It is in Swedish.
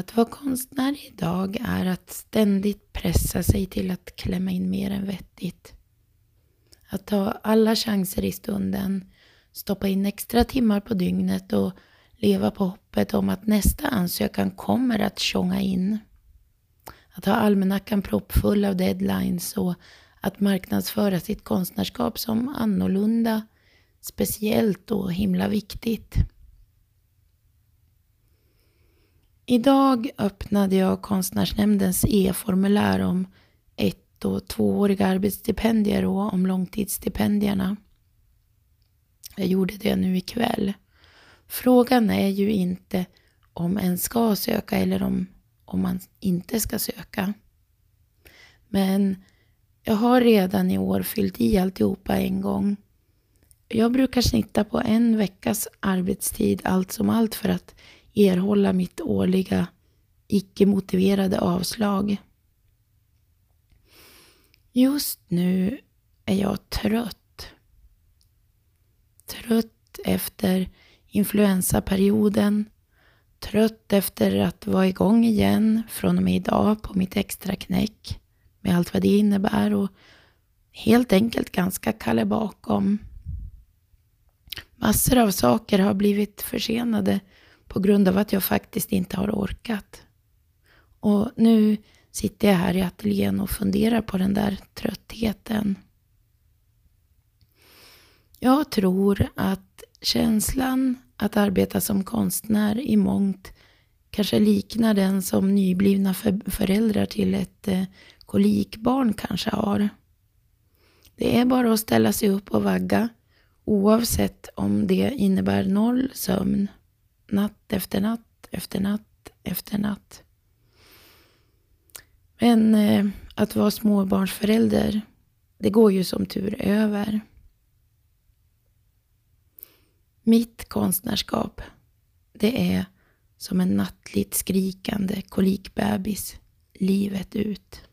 Att vara konstnär idag är att ständigt pressa sig till att klämma in mer än vettigt. Att ta alla chanser i stunden, stoppa in extra timmar på dygnet och leva på hoppet om att nästa ansökan kommer att tjonga in. Att ha almanackan proppfull av deadlines och att marknadsföra sitt konstnärskap som annorlunda, speciellt och himla viktigt. Idag öppnade jag Konstnärsnämndens e-formulär om ett och tvååriga arbetsstipendier och om långtidsstipendierna. Jag gjorde det nu ikväll. Frågan är ju inte om en ska söka eller om, om man inte ska söka. Men jag har redan i år fyllt i alltihopa en gång. Jag brukar snitta på en veckas arbetstid allt som allt för att erhålla mitt årliga icke motiverade avslag. Just nu är jag trött. Trött efter influensaperioden. Trött efter att vara igång igen från och med idag på mitt extra knäck med allt vad det innebär och helt enkelt ganska kalle bakom. Massor av saker har blivit försenade på grund av att jag faktiskt inte har orkat. Och nu sitter jag här i ateljén och funderar på den där tröttheten. Jag tror att känslan att arbeta som konstnär i mångt kanske liknar den som nyblivna föräldrar till ett eh, kolikbarn kanske har. Det är bara att ställa sig upp och vagga oavsett om det innebär noll sömn natt efter natt efter natt efter natt. Men eh, att vara småbarnsförälder, det går ju som tur över. Mitt konstnärskap, det är som en nattligt skrikande kolikbebis livet ut.